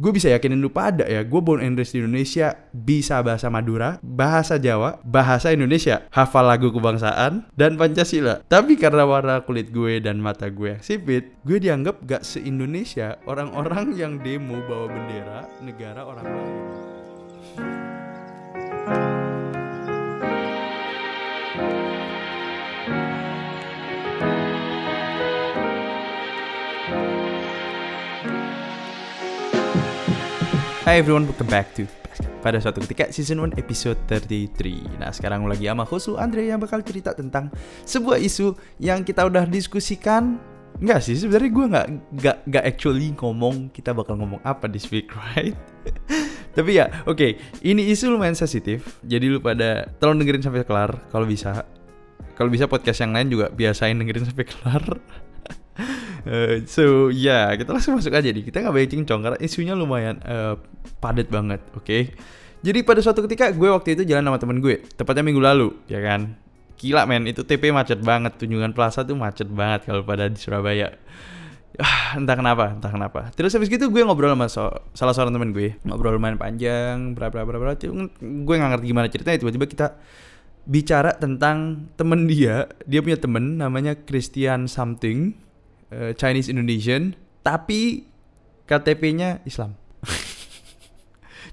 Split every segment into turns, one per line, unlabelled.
gue bisa yakinin lu pada ya, gue born and raised di Indonesia, bisa bahasa Madura, bahasa Jawa, bahasa Indonesia, hafal lagu kebangsaan, dan Pancasila. Tapi karena warna kulit gue dan mata gue yang sipit, gue dianggap gak se-Indonesia orang-orang yang demo bawa bendera negara orang lain. Hi everyone, welcome back to pada suatu ketika season 1 episode 33 Nah sekarang lagi sama Hosu Andre yang bakal cerita tentang sebuah isu yang kita udah diskusikan Enggak sih, sebenarnya gue nggak nggak nggak actually ngomong kita bakal ngomong apa di speak, right? Tapi ya, oke, okay, ini isu lumayan sensitif. Jadi lu pada tolong dengerin sampai kelar kalau bisa. Kalau bisa podcast yang lain juga biasain dengerin sampai kelar. uh, so ya yeah, kita langsung masuk aja nih kita nggak banyak cincong karena isunya lumayan uh, padat banget oke okay? jadi pada suatu ketika gue waktu itu jalan sama temen gue tepatnya minggu lalu ya kan gila men itu TP macet banget tunjungan plaza tuh macet banget kalau pada di Surabaya ah, entah kenapa entah kenapa terus habis gitu gue ngobrol sama so, salah seorang temen gue ngobrol lumayan panjang berapa berapa berapa gue nggak ngerti gimana ceritanya tiba-tiba kita bicara tentang temen dia dia punya temen namanya Christian something uh, Chinese Indonesian tapi KTP-nya Islam.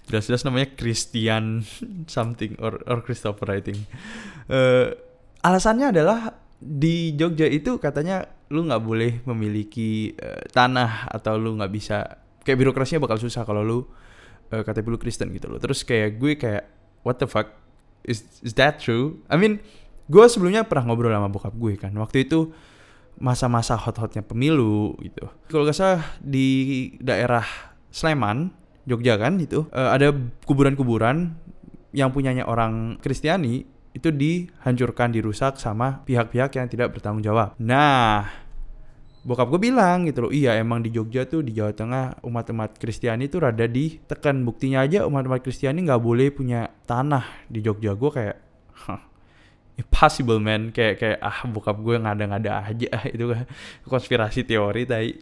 Jelas-jelas namanya Christian something or or Christopher I think. Uh, alasannya adalah di Jogja itu katanya lu nggak boleh memiliki uh, tanah atau lu nggak bisa kayak birokrasinya bakal susah kalau lu uh, KTP lu Kristen gitu loh. Terus kayak gue kayak what the fuck is is that true? I mean, gue sebelumnya pernah ngobrol sama bokap gue kan. Waktu itu masa-masa hot-hotnya pemilu gitu. Kalau gak salah di daerah Sleman, Jogja kan itu uh, ada kuburan-kuburan yang punyanya orang Kristiani itu dihancurkan, dirusak sama pihak-pihak yang tidak bertanggung jawab. Nah, bokap gue bilang gitu loh, iya emang di Jogja tuh di Jawa Tengah umat-umat Kristiani tuh rada ditekan. Buktinya aja umat-umat Kristiani nggak boleh punya tanah di Jogja. Gue kayak, huh, impossible man kayak kayak ah bokap gue ngada-ngada aja itu kan konspirasi teori tadi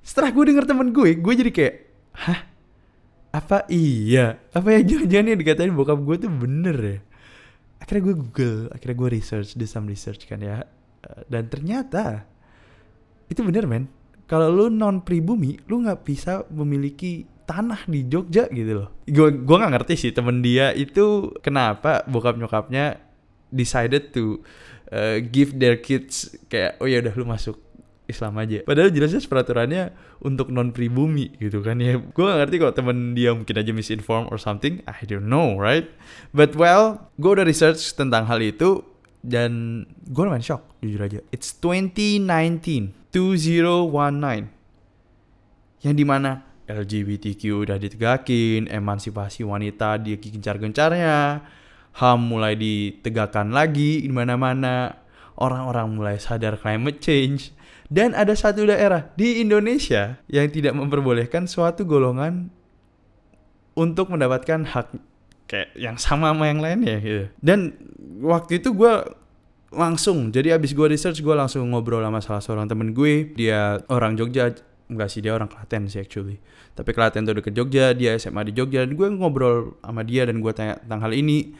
setelah gue denger temen gue gue jadi kayak hah apa? Iya. Apa ya jangan-jangan yang dikatain bokap gue tuh bener ya? Akhirnya gue google akhirnya gue research do some research kan ya. Dan ternyata itu bener men. Kalau lu non pribumi lu nggak bisa memiliki tanah di Jogja gitu loh. Gue gue nggak ngerti sih temen dia itu kenapa bokap nyokapnya decided to uh, give their kids kayak oh ya udah lu masuk Islam aja. Padahal jelasnya peraturannya untuk non pribumi gitu kan ya. Gue gak ngerti kok temen dia mungkin aja misinformed or something. I don't know, right? But well, gue udah research tentang hal itu dan gue lumayan shock jujur aja. It's 2019, 2019. Yang di mana LGBTQ udah ditegakin, emansipasi wanita digencar-gencarnya, HAM mulai ditegakkan lagi di mana-mana, orang-orang mulai sadar climate change, dan ada satu daerah di Indonesia yang tidak memperbolehkan suatu golongan untuk mendapatkan hak kayak yang sama sama yang lainnya gitu. Dan waktu itu gue langsung, jadi abis gue research gue langsung ngobrol sama salah seorang temen gue, dia orang Jogja, enggak sih dia orang Klaten sih actually. Tapi Klaten tuh deket Jogja dia SMA di Jogja. Dan gue ngobrol sama dia dan gue tanya tentang hal ini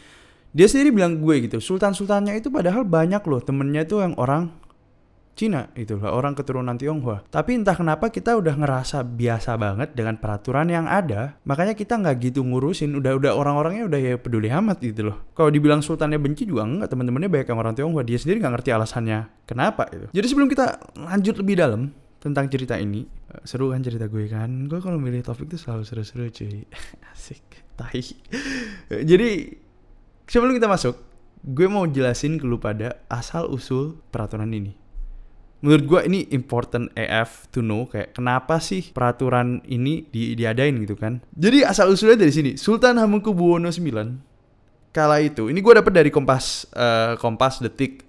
dia sendiri bilang gue gitu sultan-sultannya itu padahal banyak loh temennya tuh yang orang Cina itu lah orang keturunan Tionghoa. Tapi entah kenapa kita udah ngerasa biasa banget dengan peraturan yang ada, makanya kita nggak gitu ngurusin. Udah udah orang-orangnya udah ya peduli amat gitu loh. Kalau dibilang sultannya benci juga enggak, teman-temannya banyak yang orang Tionghoa. Dia sendiri nggak ngerti alasannya kenapa itu. Jadi sebelum kita lanjut lebih dalam tentang cerita ini, eh, seru kan cerita gue kan. Gue kalau milih topik tuh selalu seru-seru cuy. Asik, tahi. Jadi sebelum kita masuk, gue mau jelasin ke lu pada asal usul peraturan ini. Menurut gue ini important AF to know kayak kenapa sih peraturan ini di, diadain gitu kan. Jadi asal usulnya dari sini. Sultan Hamengkubuwono IX kala itu, ini gue dapet dari Kompas, uh, Kompas, Detik,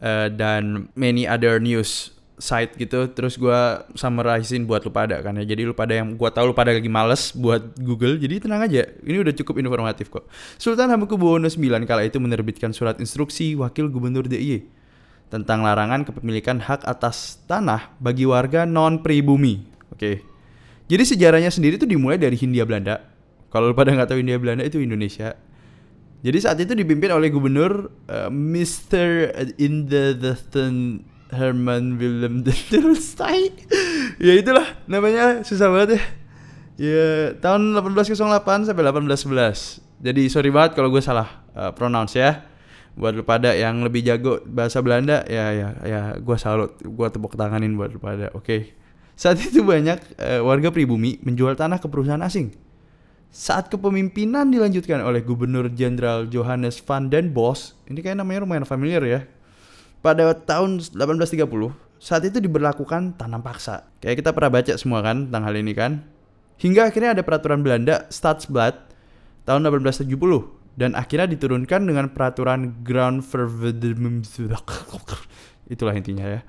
uh, dan many other news site gitu terus gue summarizein buat lu pada kan ya jadi lu pada yang gue tahu lu pada lagi males buat Google jadi tenang aja ini udah cukup informatif kok Sultan Hamengkubuwono IX kala itu menerbitkan surat instruksi wakil gubernur DIY tentang larangan kepemilikan hak atas tanah bagi warga non pribumi oke Jadi sejarahnya sendiri itu dimulai dari Hindia Belanda. Kalau lu pada nggak tahu Hindia Belanda itu Indonesia. Jadi saat itu dipimpin oleh gubernur uh, Mr. Inde Herman Willem de Tulstein. ya itulah namanya susah banget ya. Ya tahun 1808 sampai 1811. Jadi sorry banget kalau gue salah uh, pronounce ya. Buat lu pada yang lebih jago bahasa Belanda ya ya ya gue salut, gue tepuk tanganin buat lu pada. Oke. Okay. Saat itu banyak uh, warga pribumi menjual tanah ke perusahaan asing. Saat kepemimpinan dilanjutkan oleh Gubernur Jenderal Johannes van den Bos, ini kayak namanya lumayan familiar ya. Pada tahun 1830, saat itu diberlakukan tanam paksa. Kayak kita pernah baca semua kan tentang hal ini kan. Hingga akhirnya ada peraturan Belanda Stadsblad tahun 1870 dan akhirnya diturunkan dengan peraturan Ground itulah intinya ya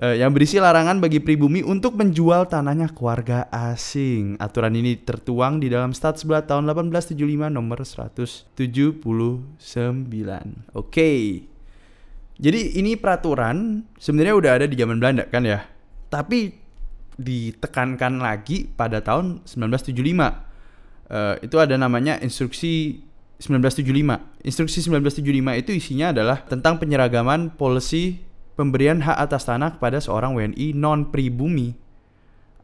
uh, yang berisi larangan bagi pribumi untuk menjual tanahnya ke warga asing. Aturan ini tertuang di dalam Stadsblad tahun 1875 nomor 179. Oke. Okay. Jadi ini peraturan sebenarnya udah ada di zaman Belanda kan ya. Tapi ditekankan lagi pada tahun 1975. Uh, itu ada namanya instruksi 1975. Instruksi 1975 itu isinya adalah tentang penyeragaman policy pemberian hak atas tanah kepada seorang WNI non pribumi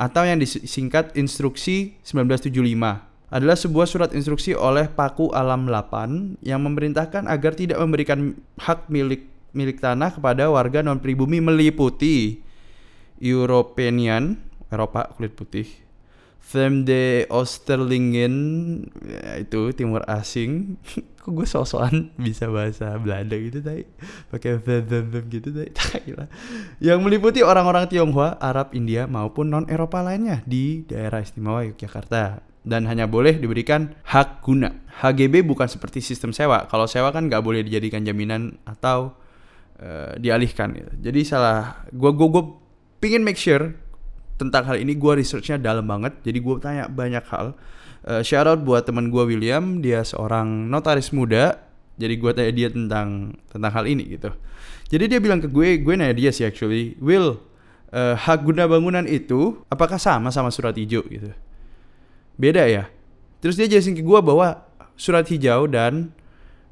atau yang disingkat Instruksi 1975 adalah sebuah surat instruksi oleh Paku Alam 8 yang memerintahkan agar tidak memberikan hak milik milik tanah kepada warga non pribumi meliputi European Eropa kulit putih Fremde Osterlingen ya, itu timur asing. Kok gue sosokan bisa bahasa Belanda gitu tadi pakai vem gitu tadi yang meliputi orang-orang Tionghoa Arab India maupun non Eropa lainnya di daerah istimewa Yogyakarta. Dan hanya boleh diberikan hak guna. HGB bukan seperti sistem sewa. Kalau sewa kan nggak boleh dijadikan jaminan atau uh, dialihkan gitu. jadi salah gue gue gue pingin make sure tentang hal ini gue researchnya dalam banget. Jadi gue tanya banyak hal. Uh, shout out buat teman gue William dia seorang notaris muda. Jadi gue tanya dia tentang tentang hal ini gitu. Jadi dia bilang ke gue gue nanya dia sih actually Will uh, hak guna bangunan itu apakah sama sama surat hijau? Gitu. Beda ya. Terus dia jelasin ke gue bahwa surat hijau dan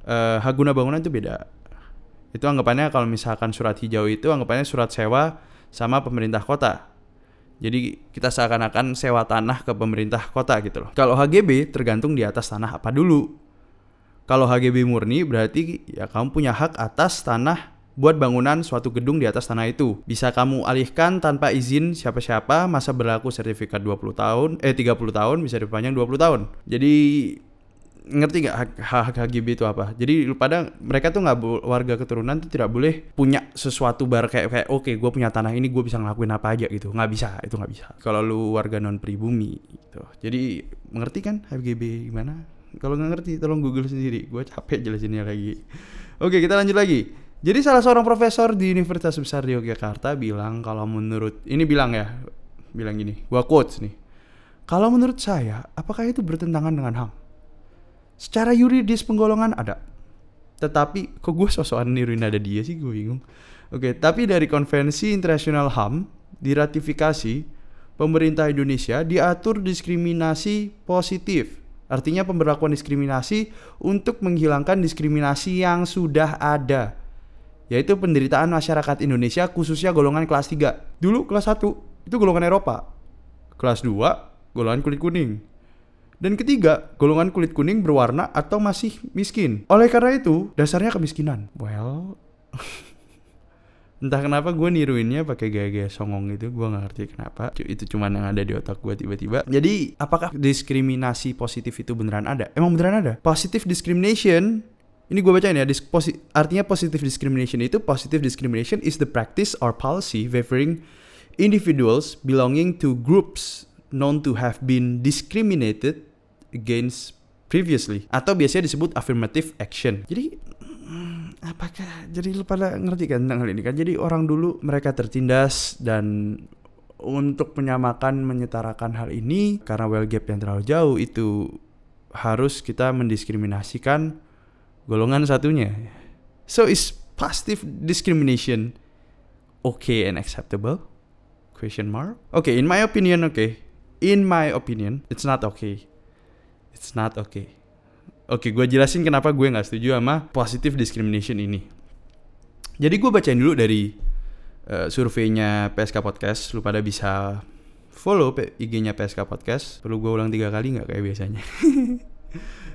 uh, hak guna bangunan itu beda itu anggapannya kalau misalkan surat hijau itu anggapannya surat sewa sama pemerintah kota jadi kita seakan-akan sewa tanah ke pemerintah kota gitu loh. Kalau HGB tergantung di atas tanah apa dulu. Kalau HGB murni berarti ya kamu punya hak atas tanah buat bangunan suatu gedung di atas tanah itu. Bisa kamu alihkan tanpa izin siapa-siapa, masa berlaku sertifikat 20 tahun, eh 30 tahun, bisa dipanjang 20 tahun. Jadi ngerti nggak hak, hak HGB itu apa? Jadi pada mereka tuh nggak warga keturunan tuh tidak boleh punya sesuatu bar kayak kayak oke okay, gue punya tanah ini gue bisa ngelakuin apa aja gitu nggak bisa itu nggak bisa. Kalau lu warga non pribumi gitu. Jadi mengerti kan HGB gimana? Kalau nggak ngerti tolong google sendiri. Gue capek jelasinnya lagi. Oke kita lanjut lagi. Jadi salah seorang profesor di Universitas Besar di Yogyakarta bilang kalau menurut ini bilang ya bilang gini, gua quotes nih. Kalau menurut saya, apakah itu bertentangan dengan HAM? Secara yuridis penggolongan ada. Tetapi kok gue sosokan niruin ada dia sih gue bingung. Oke, tapi dari konvensi internasional HAM diratifikasi pemerintah Indonesia diatur diskriminasi positif. Artinya pemberlakuan diskriminasi untuk menghilangkan diskriminasi yang sudah ada yaitu penderitaan masyarakat Indonesia khususnya golongan kelas 3. Dulu kelas 1 itu golongan Eropa. Kelas 2 golongan kulit kuning. Dan ketiga, golongan kulit kuning berwarna atau masih miskin. Oleh karena itu, dasarnya kemiskinan. Well, entah kenapa gue niruinnya pakai gaya-gaya songong gitu, gue nggak ngerti kenapa. Itu cuma yang ada di otak gue tiba-tiba. Jadi, apakah diskriminasi positif itu beneran ada? Emang beneran ada? Positive discrimination ini gue bacain ya, posi artinya positive discrimination itu positive discrimination is the practice or policy favoring individuals belonging to groups known to have been discriminated against previously atau biasanya disebut affirmative action. Jadi hmm, apakah jadi lu pada ngerti kan tentang hal ini kan? Jadi orang dulu mereka tertindas dan untuk menyamakan menyetarakan hal ini karena well gap yang terlalu jauh itu harus kita mendiskriminasikan golongan satunya. So is positive discrimination okay and acceptable? Question mark. Okay, in my opinion, okay, in my opinion, it's not okay. It's not okay. Oke, gue jelasin kenapa gue nggak setuju sama positive discrimination ini. Jadi gue bacain dulu dari uh, surveinya PSK Podcast. Lu pada bisa follow IG-nya PSK Podcast. Perlu gue ulang tiga kali nggak kayak biasanya?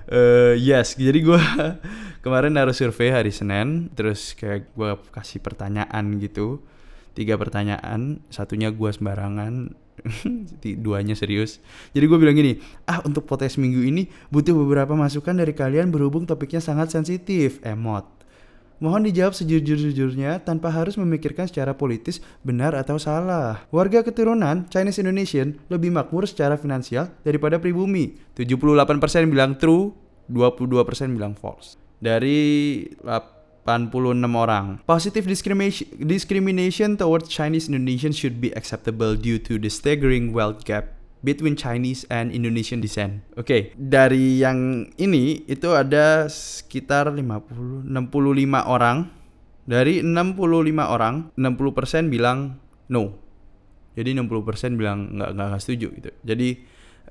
uh, yes, jadi gue kemarin harus survei hari Senin. Terus kayak gue kasih pertanyaan gitu. Tiga pertanyaan, satunya gue sembarangan, duanya serius. Jadi gue bilang gini, ah untuk potes minggu ini butuh beberapa masukan dari kalian berhubung topiknya sangat sensitif, emot. Mohon dijawab sejujur-jujurnya tanpa harus memikirkan secara politis benar atau salah. Warga keturunan Chinese Indonesian lebih makmur secara finansial daripada pribumi. 78% bilang true, 22% bilang false. Dari 86 orang. Positive discrimination, discrimination towards Chinese Indonesian should be acceptable due to the staggering wealth gap between Chinese and Indonesian descent. Oke, okay, dari yang ini itu ada sekitar 50 65 orang. Dari 65 orang, 60% bilang no. Jadi 60% bilang nggak nggak setuju gitu. Jadi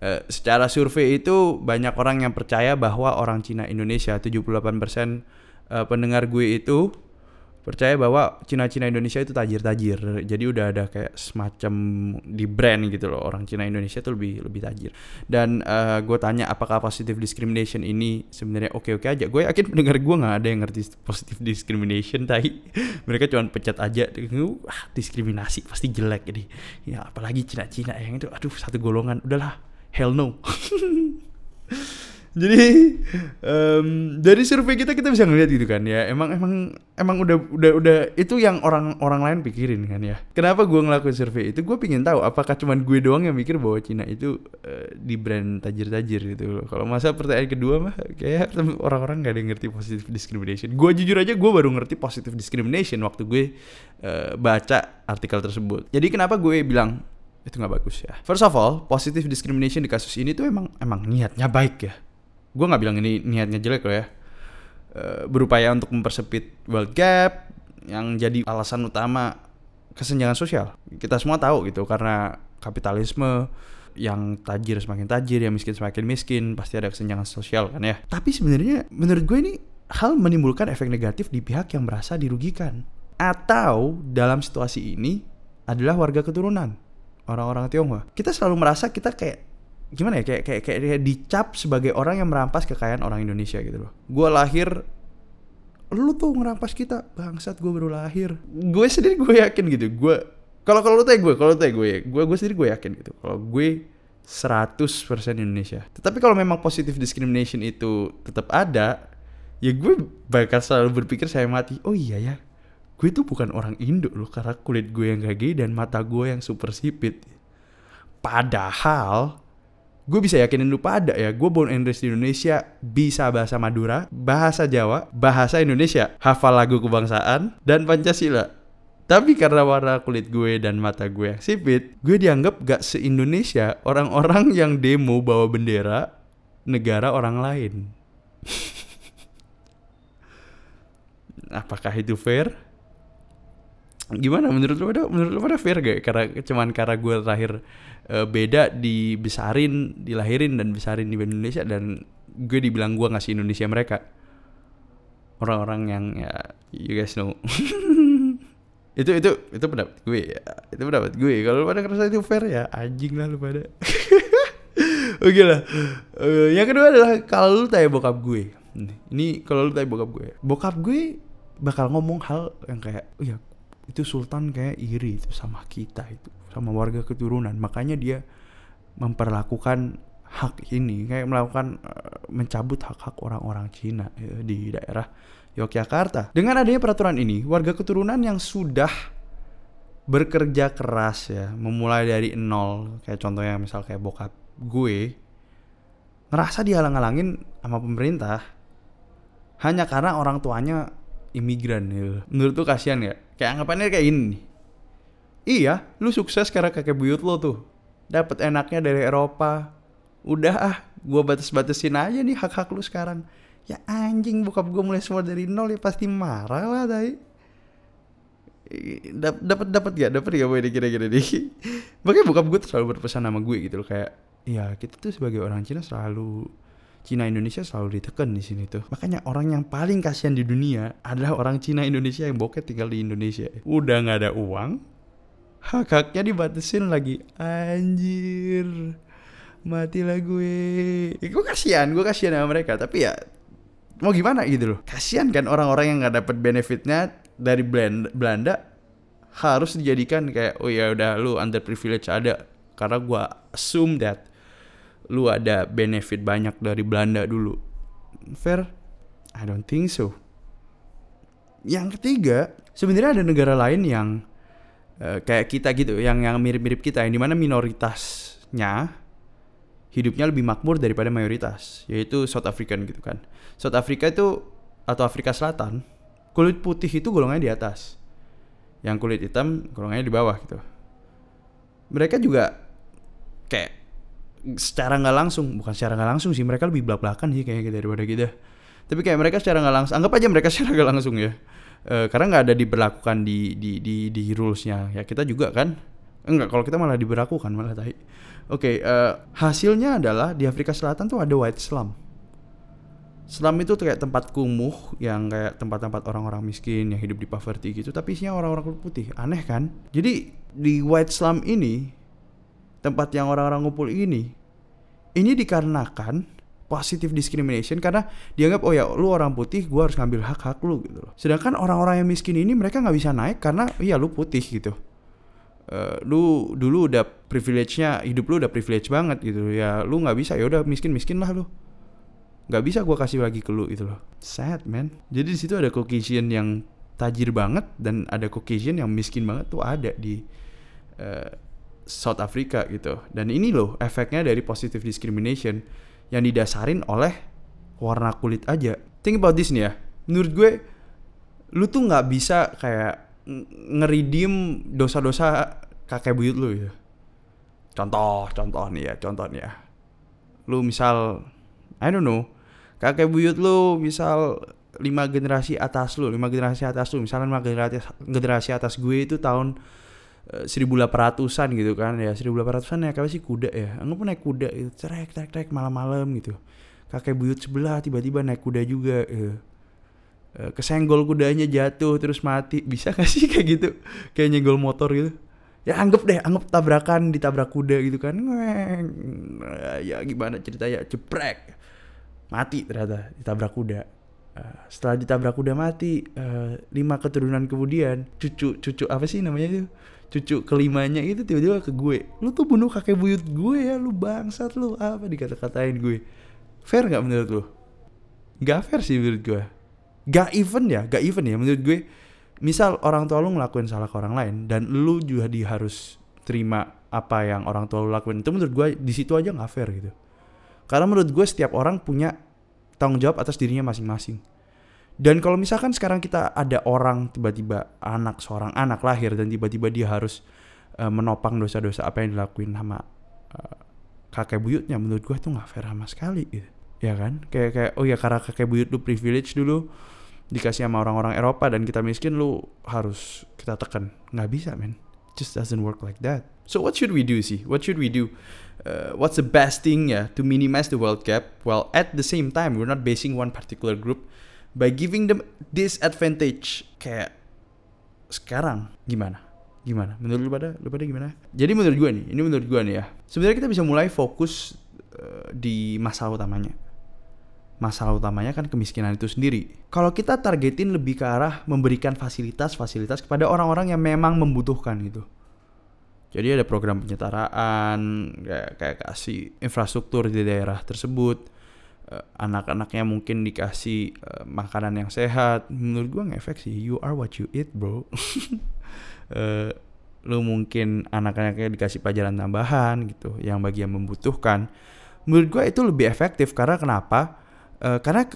eh, secara survei itu banyak orang yang percaya bahwa orang Cina Indonesia 78% uh, pendengar gue itu percaya bahwa Cina-Cina Indonesia itu tajir-tajir. Jadi udah ada kayak semacam di brand gitu loh orang Cina Indonesia itu lebih lebih tajir. Dan uh, gue tanya apakah positive discrimination ini sebenarnya oke-oke aja. Gue yakin pendengar gue nggak ada yang ngerti positive discrimination tapi mereka cuma pecat aja. Wah, diskriminasi pasti jelek jadi. Ya apalagi Cina-Cina yang itu aduh satu golongan. Udahlah, hell no. Jadi um, dari survei kita kita bisa ngeliat gitu kan ya. Emang emang emang udah udah udah itu yang orang orang lain pikirin kan ya. Kenapa gue ngelakuin survei itu? Gue pingin tahu apakah cuman gue doang yang mikir bahwa Cina itu uh, di brand tajir-tajir gitu. Kalau masa pertanyaan kedua mah kayak orang-orang nggak ada yang ngerti positive discrimination. Gue jujur aja gue baru ngerti positive discrimination waktu gue uh, baca artikel tersebut. Jadi kenapa gue bilang itu nggak bagus ya. First of all, positive discrimination di kasus ini tuh emang emang niatnya baik ya gue nggak bilang ini niatnya jelek loh ya. Uh, berupaya untuk mempersempit wealth gap yang jadi alasan utama kesenjangan sosial. Kita semua tahu gitu karena kapitalisme yang tajir semakin tajir yang miskin semakin miskin pasti ada kesenjangan sosial kan ya. Tapi sebenarnya menurut gue ini hal menimbulkan efek negatif di pihak yang merasa dirugikan. Atau dalam situasi ini adalah warga keturunan orang-orang Tionghoa. Kita selalu merasa kita kayak gimana ya kayak kayak kayak dicap sebagai orang yang merampas kekayaan orang Indonesia gitu loh. Gue lahir lu tuh ngerampas kita bangsat gue baru lahir. Gue sendiri gue yakin gitu gue kalau kalau lu tanya gue kalau lu tanya gue gue gue sendiri gue yakin gitu kalau gue 100% Indonesia. Tetapi kalau memang positive discrimination itu tetap ada ya gue bakal selalu berpikir saya mati. Oh iya ya gue tuh bukan orang Indo loh karena kulit gue yang gak gay dan mata gue yang super sipit. Padahal gue bisa yakinin lu pada ya gue born and raised di Indonesia bisa bahasa Madura bahasa Jawa bahasa Indonesia hafal lagu kebangsaan dan Pancasila. Tapi karena warna kulit gue dan mata gue yang sipit gue dianggap gak se-Indonesia orang-orang yang demo bawa bendera negara orang lain. Apakah itu fair? Gimana? Menurut lu pada menurut lu pada fair gak? Karena cuman karena gue terakhir uh, beda dibesarin, dilahirin dan besarin di Indonesia dan gue dibilang gue ngasih Indonesia mereka. Orang-orang yang ya you guys know. itu itu itu pendapat gue ya. Itu pendapat gue. Kalau pada ngerasa itu fair ya anjing lah lu pada. Oke lah. Uh, yang kedua adalah kalau lu tanya bokap gue. Ini kalau lu tanya bokap gue. Bokap gue bakal ngomong hal yang kayak, oh ya itu Sultan kayak iri itu sama kita itu sama warga keturunan makanya dia memperlakukan hak ini kayak melakukan uh, mencabut hak-hak orang-orang Cina ya, di daerah Yogyakarta. Dengan adanya peraturan ini, warga keturunan yang sudah bekerja keras ya, memulai dari nol, kayak contohnya misal kayak bokap gue, ngerasa dihalang-halangin sama pemerintah hanya karena orang tuanya imigran ya. Menurut tuh kasihan ya? Kayak anggapannya kayak ini Iya, lu sukses karena kakek buyut lo tuh. Dapat enaknya dari Eropa. Udah ah, gua batas-batasin aja nih hak-hak lu sekarang. Ya anjing bokap gue mulai semua dari nol ya pasti marah lah tadi. dapat dapat gak dapat gak ini kira-kira nih makanya bokap gue selalu berpesan sama gue gitu loh kayak ya kita tuh sebagai orang Cina selalu Cina Indonesia selalu ditekan di sini tuh. Makanya orang yang paling kasihan di dunia adalah orang Cina Indonesia yang bokeh tinggal di Indonesia. Udah nggak ada uang, hak haknya dibatasin lagi. Anjir, matilah gue. Ya, gue kasihan, gue kasihan sama mereka. Tapi ya mau gimana gitu loh. Kasihan kan orang-orang yang nggak dapat benefitnya dari Belanda, harus dijadikan kayak oh ya udah lu underprivileged ada karena gue assume that lu ada benefit banyak dari Belanda dulu. Fair? I don't think so. Yang ketiga, sebenarnya ada negara lain yang uh, kayak kita gitu, yang yang mirip-mirip kita, yang di mana minoritasnya hidupnya lebih makmur daripada mayoritas, yaitu South African gitu kan. South Africa itu atau Afrika Selatan, kulit putih itu golongannya di atas, yang kulit hitam golongannya di bawah gitu. Mereka juga kayak secara nggak langsung bukan secara nggak langsung sih mereka lebih belak belakan sih kayak daripada kita tapi kayak mereka secara nggak langsung anggap aja mereka secara nggak langsung ya e, karena nggak ada diberlakukan di di di di rulesnya. Ya kita juga kan? Enggak kalau kita malah diberlakukan malah tahi oke okay, eh, hasilnya adalah di Afrika Selatan tuh ada white slum. Slum itu kayak tempat kumuh yang kayak tempat-tempat orang-orang miskin yang hidup di poverty gitu tapi isinya orang-orang kulit putih. Aneh kan? Jadi di white slum ini tempat yang orang-orang ngumpul ini ini dikarenakan positive discrimination karena dianggap oh ya lu orang putih gua harus ngambil hak hak lu gitu loh. Sedangkan orang-orang yang miskin ini mereka nggak bisa naik karena iya lu putih gitu. Uh, lu dulu udah privilege-nya hidup lu udah privilege banget gitu. Ya lu nggak bisa ya udah miskin miskin lah lu. Nggak bisa gua kasih lagi ke lu gitu loh. Sad man. Jadi di situ ada Caucasian yang tajir banget dan ada Caucasian yang miskin banget tuh ada di uh, South Africa gitu. Dan ini loh efeknya dari positive discrimination yang didasarin oleh warna kulit aja. Think about this nih ya. Menurut gue, lu tuh nggak bisa kayak ngeridim dosa-dosa kakek buyut lu ya. Contoh, contoh nih ya, contoh nih ya. Lu misal, I don't know, kakek buyut lu misal lima generasi atas lu, lima generasi atas lu, misalnya lima generasi, generasi atas gue itu tahun Eh, seribu delapan ratusan gitu kan ya. Seribu delapan ratusan naik apa sih? Kuda ya. Anggap naik kuda itu trek trek trek malam-malam gitu. Kakek buyut sebelah tiba-tiba naik kuda juga ya. kesenggol kudanya jatuh terus mati. Bisa gak sih kayak gitu? Kayak nyenggol motor gitu. Ya anggap deh anggap tabrakan ditabrak kuda gitu kan. Ya gimana ceritanya? Ceprek. Mati ternyata ditabrak kuda. Uh, setelah ditabrak kuda mati lima keturunan kemudian cucu cucu apa sih namanya itu cucu kelimanya itu tiba-tiba ke gue. Lu tuh bunuh kakek buyut gue ya lu bangsat lu. Apa dikata-katain gue? Fair nggak menurut lu? Nggak fair sih menurut gue. Gak even ya gak even ya menurut gue. Misal orang tua lu ngelakuin salah ke orang lain dan lu juga di harus terima apa yang orang tua lu lakuin itu menurut gue di situ aja nggak fair gitu. Karena menurut gue setiap orang punya tanggung jawab atas dirinya masing-masing dan kalau misalkan sekarang kita ada orang tiba-tiba anak seorang anak lahir dan tiba-tiba dia harus uh, menopang dosa-dosa apa yang dilakuin sama uh, kakek buyutnya menurut gue itu nggak fair sama sekali gitu. Ya kan? Kayak kayak oh ya karena kakek buyut lu privilege dulu dikasih sama orang-orang Eropa dan kita miskin lu harus kita tekan. Nggak bisa, men. Just doesn't work like that. So what should we do sih? What should we do? Uh, what's the best thing ya to minimize the wealth gap while at the same time we're not basing one particular group by giving them disadvantage kayak sekarang gimana? Gimana? Menurut lu pada lu pada gimana? Jadi menurut gue nih ini menurut gue nih ya. Sebenarnya kita bisa mulai fokus uh, di masalah utamanya. Masalah utamanya kan kemiskinan itu sendiri. Kalau kita targetin lebih ke arah memberikan fasilitas-fasilitas kepada orang-orang yang memang membutuhkan gitu. Jadi ada program penyetaraan kayak kayak kasih infrastruktur di daerah tersebut anak-anaknya mungkin dikasih uh, makanan yang sehat. Menurut gue ngefek sih. You are what you eat bro. Uh, lu mungkin anak-anaknya dikasih pelajaran tambahan gitu yang bagi yang membutuhkan. Menurut gue itu lebih efektif. Karena kenapa? Uh, karena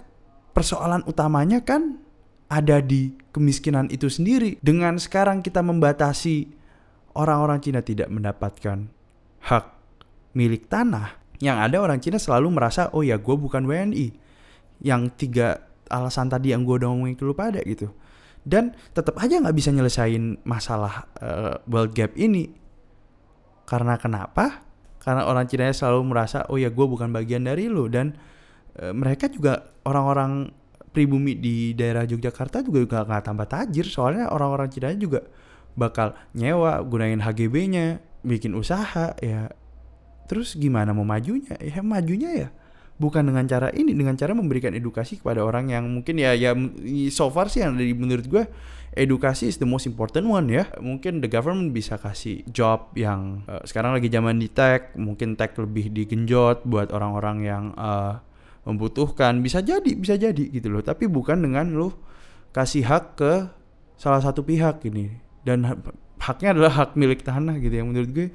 persoalan utamanya kan ada di kemiskinan itu sendiri. Dengan sekarang kita membatasi orang-orang Cina tidak mendapatkan hak milik tanah yang ada orang Cina selalu merasa oh ya gue bukan WNI yang tiga alasan tadi yang gue udah ngomongin dulu pada gitu. Dan tetap aja nggak bisa nyelesain masalah uh, wealth gap ini. Karena kenapa? Karena orang Cina selalu merasa oh ya gue bukan bagian dari lo dan uh, mereka juga orang-orang pribumi di daerah Yogyakarta juga gak, gak tambah tajir. Soalnya orang-orang Cina juga bakal nyewa gunain HGB-nya bikin usaha ya terus gimana mau majunya? Ya majunya ya. Bukan dengan cara ini dengan cara memberikan edukasi kepada orang yang mungkin ya ya so far sih yang dari menurut gue edukasi is the most important one ya. Mungkin the government bisa kasih job yang uh, sekarang lagi zaman di tech mungkin tech lebih digenjot buat orang-orang yang uh, membutuhkan. Bisa jadi bisa jadi gitu loh. Tapi bukan dengan lo kasih hak ke salah satu pihak ini. Dan haknya adalah hak milik tanah gitu yang menurut gue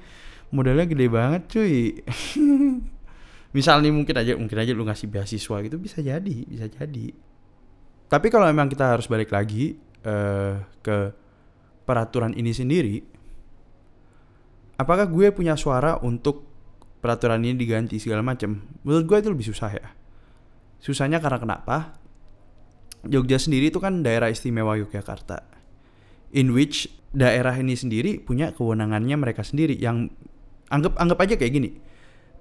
modalnya gede banget cuy. Misal nih mungkin aja mungkin aja lu ngasih beasiswa gitu bisa jadi bisa jadi. Tapi kalau memang kita harus balik lagi uh, ke peraturan ini sendiri apakah gue punya suara untuk peraturan ini diganti segala macam menurut gue itu lebih susah ya. Susahnya karena kenapa? Jogja sendiri itu kan daerah istimewa Yogyakarta in which daerah ini sendiri punya kewenangannya mereka sendiri yang anggap anggap aja kayak gini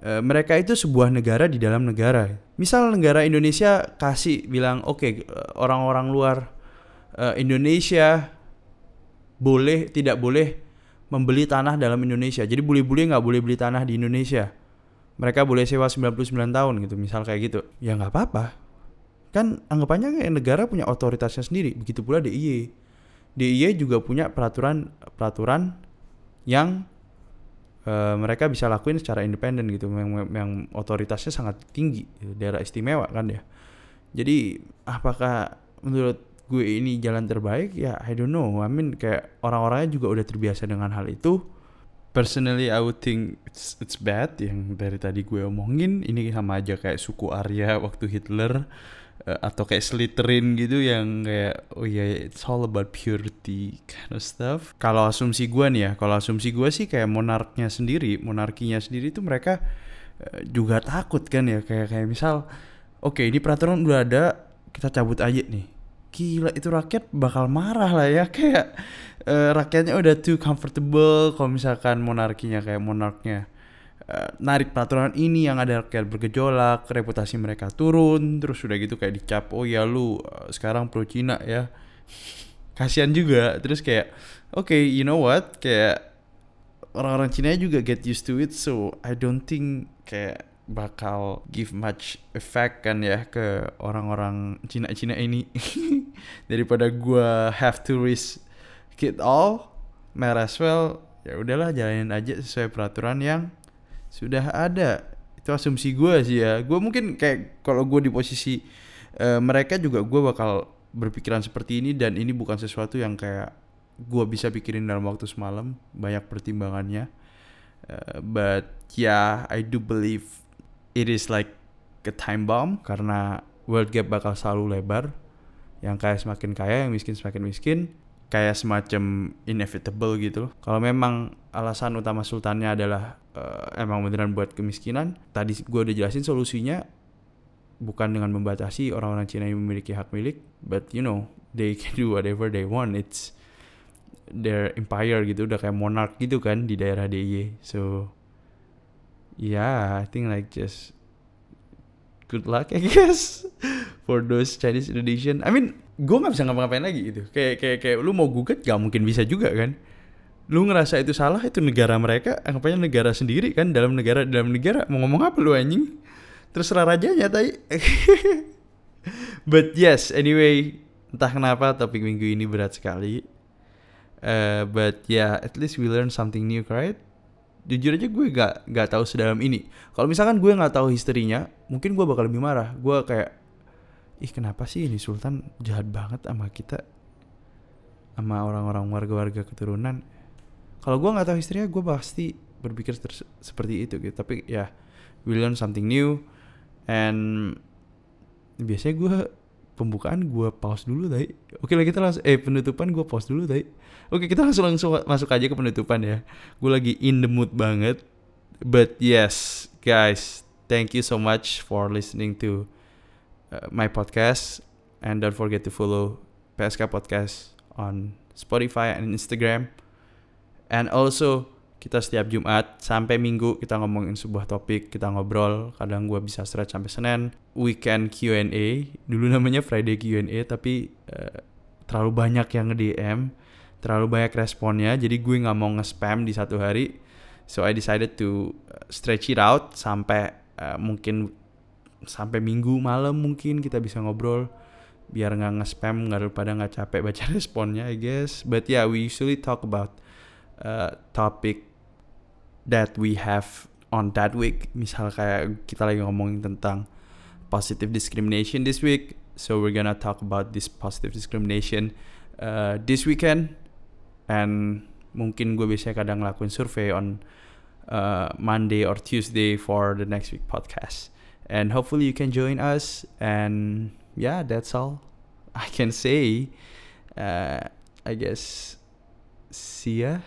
Eh, mereka itu sebuah negara di dalam negara. Misal negara Indonesia kasih bilang oke okay, orang-orang luar uh, Indonesia boleh tidak boleh membeli tanah dalam Indonesia. Jadi bule-bule nggak boleh beli tanah di Indonesia. Mereka boleh sewa 99 tahun gitu, misal kayak gitu. Ya nggak apa-apa. Kan anggapannya negara punya otoritasnya sendiri. Begitu pula DIY. DIY juga punya peraturan peraturan yang uh, mereka bisa lakuin secara independen gitu yang, yang otoritasnya sangat tinggi daerah istimewa kan ya. Jadi apakah menurut gue ini jalan terbaik? Ya I don't know. I mean kayak orang-orangnya juga udah terbiasa dengan hal itu. Personally I would think it's, it's bad yang dari tadi gue omongin. Ini sama aja kayak suku Arya waktu Hitler uh, atau kayak Slytherin gitu yang kayak oh ya yeah, it's all about purity kind of stuff. Kalau asumsi gue nih ya, kalau asumsi gue sih kayak monarknya sendiri, monarkinya sendiri tuh mereka uh, juga takut kan ya kayak kayak misal oke okay, ini peraturan udah ada kita cabut aja nih. Gila itu rakyat bakal marah lah ya kayak uh, rakyatnya udah too comfortable kalau misalkan monarkinya kayak monarknya Eh, narik peraturan ini yang ada kayak bergejolak, reputasi mereka turun, terus sudah gitu kayak dicap, oh ya lu uh, sekarang pro Cina ya. Kasihan juga, terus kayak oke, okay, you know what? Kayak orang-orang Cina juga get used to it, so I don't think kayak bakal give much effect kan ya ke orang-orang Cina-Cina ini daripada gua have to risk it all might as well ya udahlah jalanin aja sesuai peraturan yang sudah ada. Itu asumsi gue sih ya. Gue mungkin kayak kalau gue di posisi uh, mereka juga gue bakal berpikiran seperti ini dan ini bukan sesuatu yang kayak gue bisa pikirin dalam waktu semalam. Banyak pertimbangannya. Uh, but yeah I do believe it is like a time bomb karena world gap bakal selalu lebar. Yang kaya semakin kaya yang miskin semakin miskin kayak semacam inevitable gitu loh. Kalau memang alasan utama sultannya adalah uh, emang beneran buat kemiskinan, tadi gue udah jelasin solusinya bukan dengan membatasi orang-orang Cina yang memiliki hak milik, but you know they can do whatever they want. It's their empire gitu, udah kayak monarch gitu kan di daerah DIY. So yeah, I think like just good luck I guess for those Chinese Indonesian. I mean gue nggak bisa ngapa-ngapain lagi gitu. Kayak kayak kayak lu mau gugat gak mungkin bisa juga kan. Lu ngerasa itu salah itu negara mereka anggapnya negara sendiri kan dalam negara dalam negara. Mau ngomong apa lu anjing? Terserah rajanya tadi but yes anyway entah kenapa topik minggu ini berat sekali. Uh, but yeah at least we learn something new right? Jujur aja gue gak gak tahu sedalam ini. Kalau misalkan gue nggak tahu historinya mungkin gue bakal lebih marah. Gue kayak ih kenapa sih ini Sultan jahat banget sama kita? Sama orang-orang warga-warga keturunan? Kalau gue nggak tahu istrinya gue pasti berpikir seperti itu gitu. Tapi ya we learn something new. And biasanya gue pembukaan gue pause dulu tadi oke lah kita langsung eh penutupan gue pause dulu tadi oke kita langsung langsung masuk aja ke penutupan ya. Gue lagi in the mood banget. But yes guys thank you so much for listening to uh, my podcast and don't forget to follow PSK Podcast on Spotify and Instagram. And also kita setiap Jumat sampai Minggu kita ngomongin sebuah topik, kita ngobrol. Kadang gue bisa stretch sampai Senin. Weekend Q&A, dulu namanya Friday Q&A, tapi uh, terlalu banyak yang nge-DM, terlalu banyak responnya, jadi gue nggak mau nge-spam di satu hari. So I decided to eh, stretch it out sampai uh, mungkin sampai Minggu malam mungkin kita bisa ngobrol. Biar nggak nge-spam nggak pada nggak capek baca responnya I guess. But yeah we usually talk about uh, topic that we have on that week. Misal kayak kita lagi ngomongin tentang positive discrimination this week. So we're gonna talk about this positive discrimination uh, this weekend. And mungkin gue biasanya kadang ngelakuin survey on uh, Monday or Tuesday for the next week podcast and hopefully you can join us. And yeah that's all I can say. Uh, I guess see ya